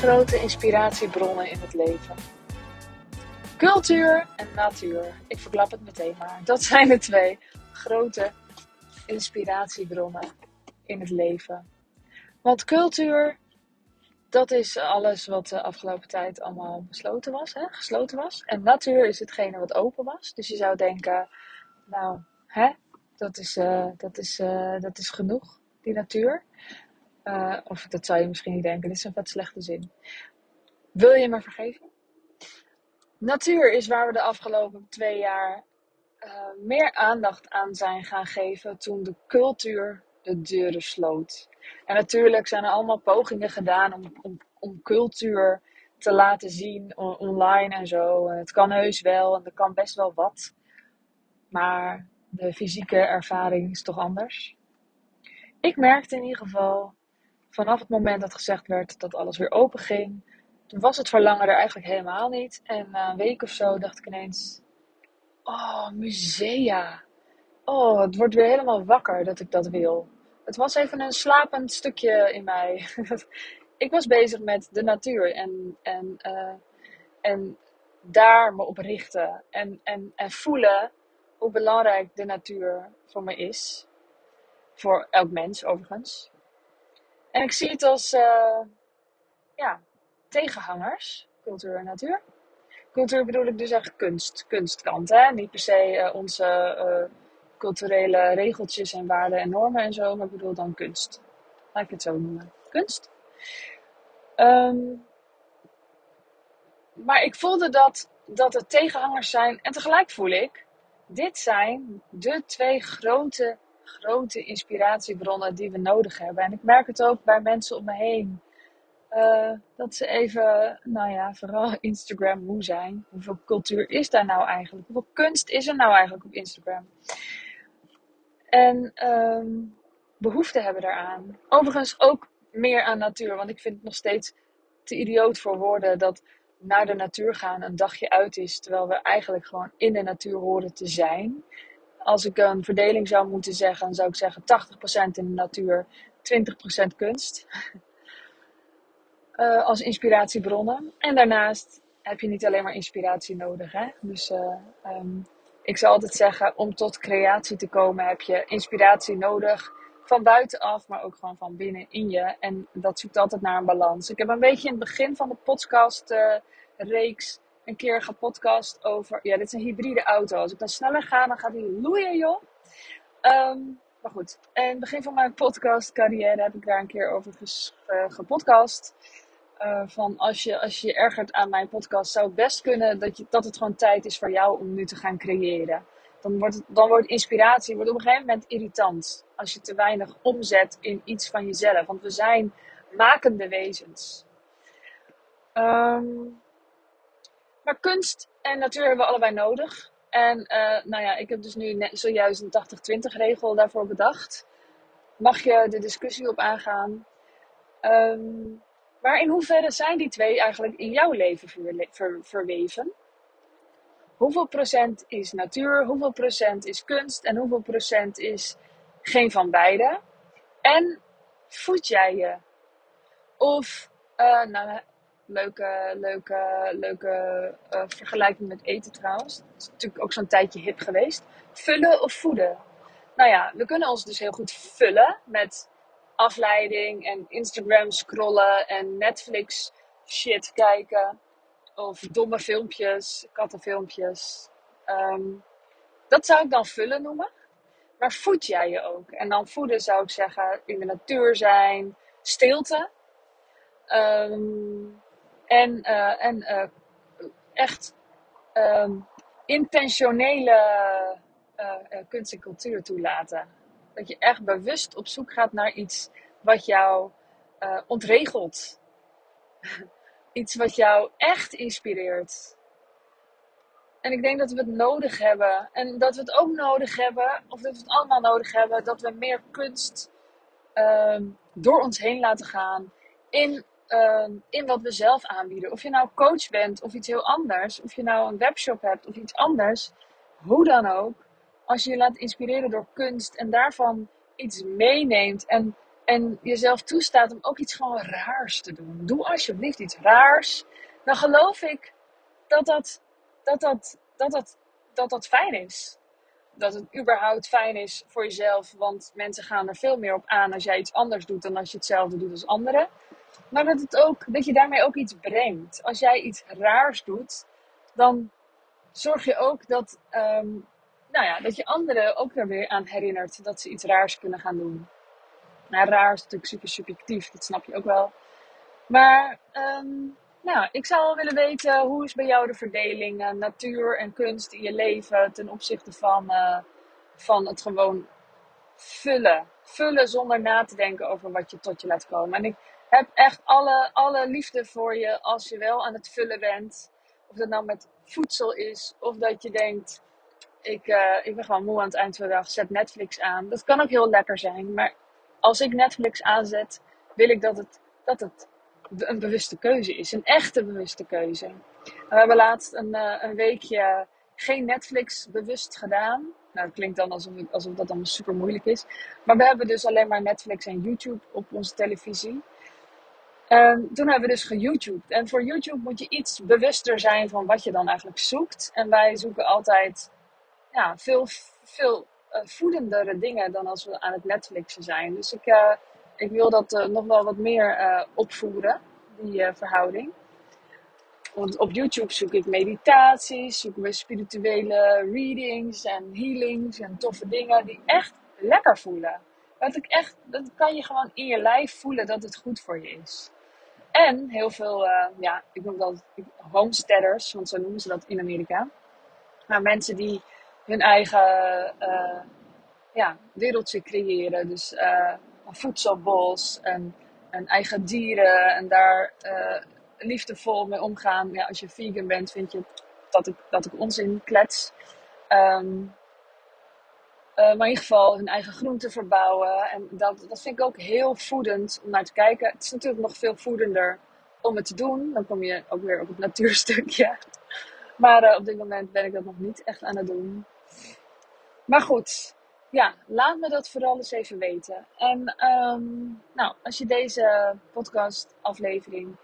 grote inspiratiebronnen in het leven. Cultuur en natuur. Ik verklap het meteen maar. Dat zijn de twee grote inspiratiebronnen in het leven. Want cultuur, dat is alles wat de afgelopen tijd allemaal besloten was, hè? gesloten was. En natuur is hetgene wat open was. Dus je zou denken, nou, hè? Dat, is, uh, dat, is, uh, dat is genoeg, die natuur. Uh, of dat zou je misschien niet denken, dit is een wat slechte zin. Wil je me vergeven? Natuur is waar we de afgelopen twee jaar uh, meer aandacht aan zijn gaan geven toen de cultuur de deuren sloot. En natuurlijk zijn er allemaal pogingen gedaan om, om, cultuur te laten zien on online en zo. Het kan heus wel en er kan best wel wat. Maar de fysieke ervaring is toch anders. Ik merkte in ieder geval vanaf het moment dat gezegd werd dat alles weer open ging, toen was het verlangen er eigenlijk helemaal niet. En na een week of zo dacht ik ineens: Oh, musea. Oh, het wordt weer helemaal wakker dat ik dat wil. Het was even een slapend stukje in mij. ik was bezig met de natuur en, en, uh, en daar me op richten. En, en, en voelen hoe belangrijk de natuur voor me is. Voor elk mens overigens. En ik zie het als uh, ja, tegenhangers, cultuur en natuur. Cultuur bedoel ik dus echt kunst, kunstkant. Hè? Niet per se uh, onze uh, culturele regeltjes en waarden en normen en zo, maar ik bedoel dan kunst. Laat ik het zo noemen. Kunst. Um, maar ik voelde dat, dat het tegenhangers zijn en tegelijk voel ik, dit zijn de twee grote grote inspiratiebronnen die we nodig hebben. En ik merk het ook bij mensen om me heen. Uh, dat ze even, nou ja, vooral Instagram moe zijn. Hoeveel cultuur is daar nou eigenlijk? Hoeveel kunst is er nou eigenlijk op Instagram? En um, behoefte hebben daaraan. Overigens ook meer aan natuur, want ik vind het nog steeds te idioot voor woorden dat naar de natuur gaan een dagje uit is, terwijl we eigenlijk gewoon in de natuur horen te zijn als ik een verdeling zou moeten zeggen, zou ik zeggen 80% in de natuur, 20% kunst. Uh, als inspiratiebronnen. En daarnaast heb je niet alleen maar inspiratie nodig. Hè? Dus uh, um, ik zou altijd zeggen, om tot creatie te komen heb je inspiratie nodig. Van buitenaf, maar ook gewoon van binnen in je. En dat zoekt altijd naar een balans. Ik heb een beetje in het begin van de podcast uh, reeks een keer gepodcast over. Ja, dit is een hybride auto. Als ik dan sneller ga, dan gaat hij loeien, joh. Um, maar goed, in het begin van mijn podcast carrière heb ik daar een keer over uh, gepodcast. Uh, van als je, als je je ergert aan mijn podcast, zou het best kunnen dat, je, dat het gewoon tijd is voor jou om nu te gaan creëren. Dan wordt, dan wordt inspiratie wordt op een gegeven moment irritant. Als je te weinig omzet in iets van jezelf. Want we zijn makende wezens. Um, maar kunst en natuur hebben we allebei nodig. En uh, nou ja, ik heb dus nu net zojuist een 80-20 regel daarvoor bedacht. Mag je de discussie op aangaan? Um, maar in hoeverre zijn die twee eigenlijk in jouw leven ver, ver, verweven? Hoeveel procent is natuur, hoeveel procent is kunst en hoeveel procent is geen van beide? En voed jij je? Of, uh, nou, leuke, leuke, leuke uh, vergelijking met eten trouwens. Dat is natuurlijk ook zo'n tijdje hip geweest. Vullen of voeden? Nou ja, we kunnen ons dus heel goed vullen met afleiding en Instagram scrollen en Netflix shit kijken. Of domme filmpjes, kattenfilmpjes. Um, dat zou ik dan vullen noemen. Maar voed jij je ook? En dan voeden zou ik zeggen in de natuur zijn, stilte. Um, en, uh, en uh, echt um, intentionele uh, kunst en cultuur toelaten. Dat je echt bewust op zoek gaat naar iets wat jou ontregelt. iets wat jou echt inspireert. En ik denk dat we het nodig hebben. En dat we het ook nodig hebben, of dat we het allemaal nodig hebben, dat we meer kunst um, door ons heen laten gaan. In uh, in wat we zelf aanbieden. Of je nou coach bent of iets heel anders. Of je nou een webshop hebt of iets anders. Hoe dan ook. Als je je laat inspireren door kunst en daarvan iets meeneemt. En En jezelf toestaat om ook iets gewoon raars te doen. Doe alsjeblieft iets raars. Dan geloof ik dat, dat, dat, dat, dat, dat, dat fijn is. Dat het überhaupt fijn is voor jezelf. Want mensen gaan er veel meer op aan als jij iets anders doet dan als je hetzelfde doet als anderen. Maar dat, het ook, dat je daarmee ook iets brengt. Als jij iets raars doet, dan zorg je ook dat, ehm, nou ja, dat je anderen ook er weer aan herinnert dat ze iets raars kunnen gaan doen. Nou, raar is natuurlijk super subjectief, dat snap je ook wel. Maar um, nou, ik zou wel willen weten hoe is bij jou de verdeling uh, natuur en kunst in je leven ten opzichte van, uh, van het gewoon vullen. Vullen zonder na te denken over wat je tot je laat komen. En ik heb echt alle, alle liefde voor je als je wel aan het vullen bent. Of dat nou met voedsel is, of dat je denkt, ik, uh, ik ben gewoon moe aan het eind van de dag, zet Netflix aan. Dat kan ook heel lekker zijn, maar als ik Netflix aanzet, wil ik dat het, dat het een bewuste keuze is. Een echte bewuste keuze. We hebben laatst een, uh, een weekje geen Netflix bewust gedaan. Nou, dat klinkt dan alsof, alsof dat dan super moeilijk is. Maar we hebben dus alleen maar Netflix en YouTube op onze televisie. Um, toen hebben we dus geYouTubed. En voor YouTube moet je iets bewuster zijn van wat je dan eigenlijk zoekt. En wij zoeken altijd ja, veel, veel uh, voedendere dingen dan als we aan het Netflixen zijn. Dus ik, uh, ik wil dat uh, nog wel wat meer opvoeren, die verhouding. Want op YouTube zoek ik meditaties, zoeken we spirituele readings en healings en toffe dingen die echt lekker voelen. Dat, ik echt, dat kan je gewoon in je lijf voelen dat het goed voor je is. En heel veel, uh, ja, ik noem dat homesteaders, want zo noemen ze dat in Amerika. Maar mensen die hun eigen uh, ja, wereldje creëren. Dus uh, een voedselbos en, en eigen dieren en daar liefdevol mee omgaan. Ja, als je vegan bent, vind je dat ik, dat ik onzin klets. Uh, maar in ieder geval hun eigen groenten verbouwen. En dat, dat vind ik ook heel voedend om naar te kijken. Het is natuurlijk nog veel voedender om het te doen. Dan kom je ook weer op het natuurstukje. Maar uh, op dit moment ben ik dat nog niet echt aan het doen. Maar goed, ja, laat me dat vooral eens even weten. En um, nou, als je deze podcast aflevering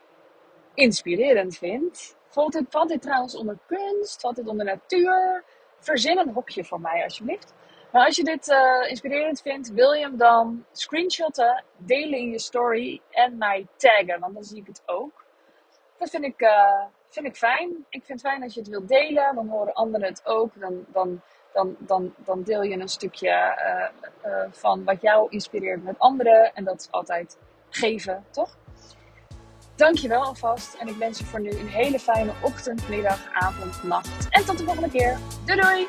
inspirerend vindt. Valt dit, valt dit trouwens onder kunst? Valt dit onder natuur? Verzin een hokje voor mij alsjeblieft. Als je dit uh, inspirerend vindt, wil je hem dan screenshotten, delen in je story en mij taggen, want dan zie ik het ook. Dat vind ik, uh, vind ik fijn. Ik vind het fijn als je het wilt delen, dan horen anderen het ook. Dan, dan, dan, dan, dan deel je een stukje uh, van wat jou inspireert met anderen. En dat is altijd geven, toch? Dankjewel alvast en ik wens je voor nu een hele fijne ochtend, middag, avond, nacht. En tot de volgende keer. Doei doei!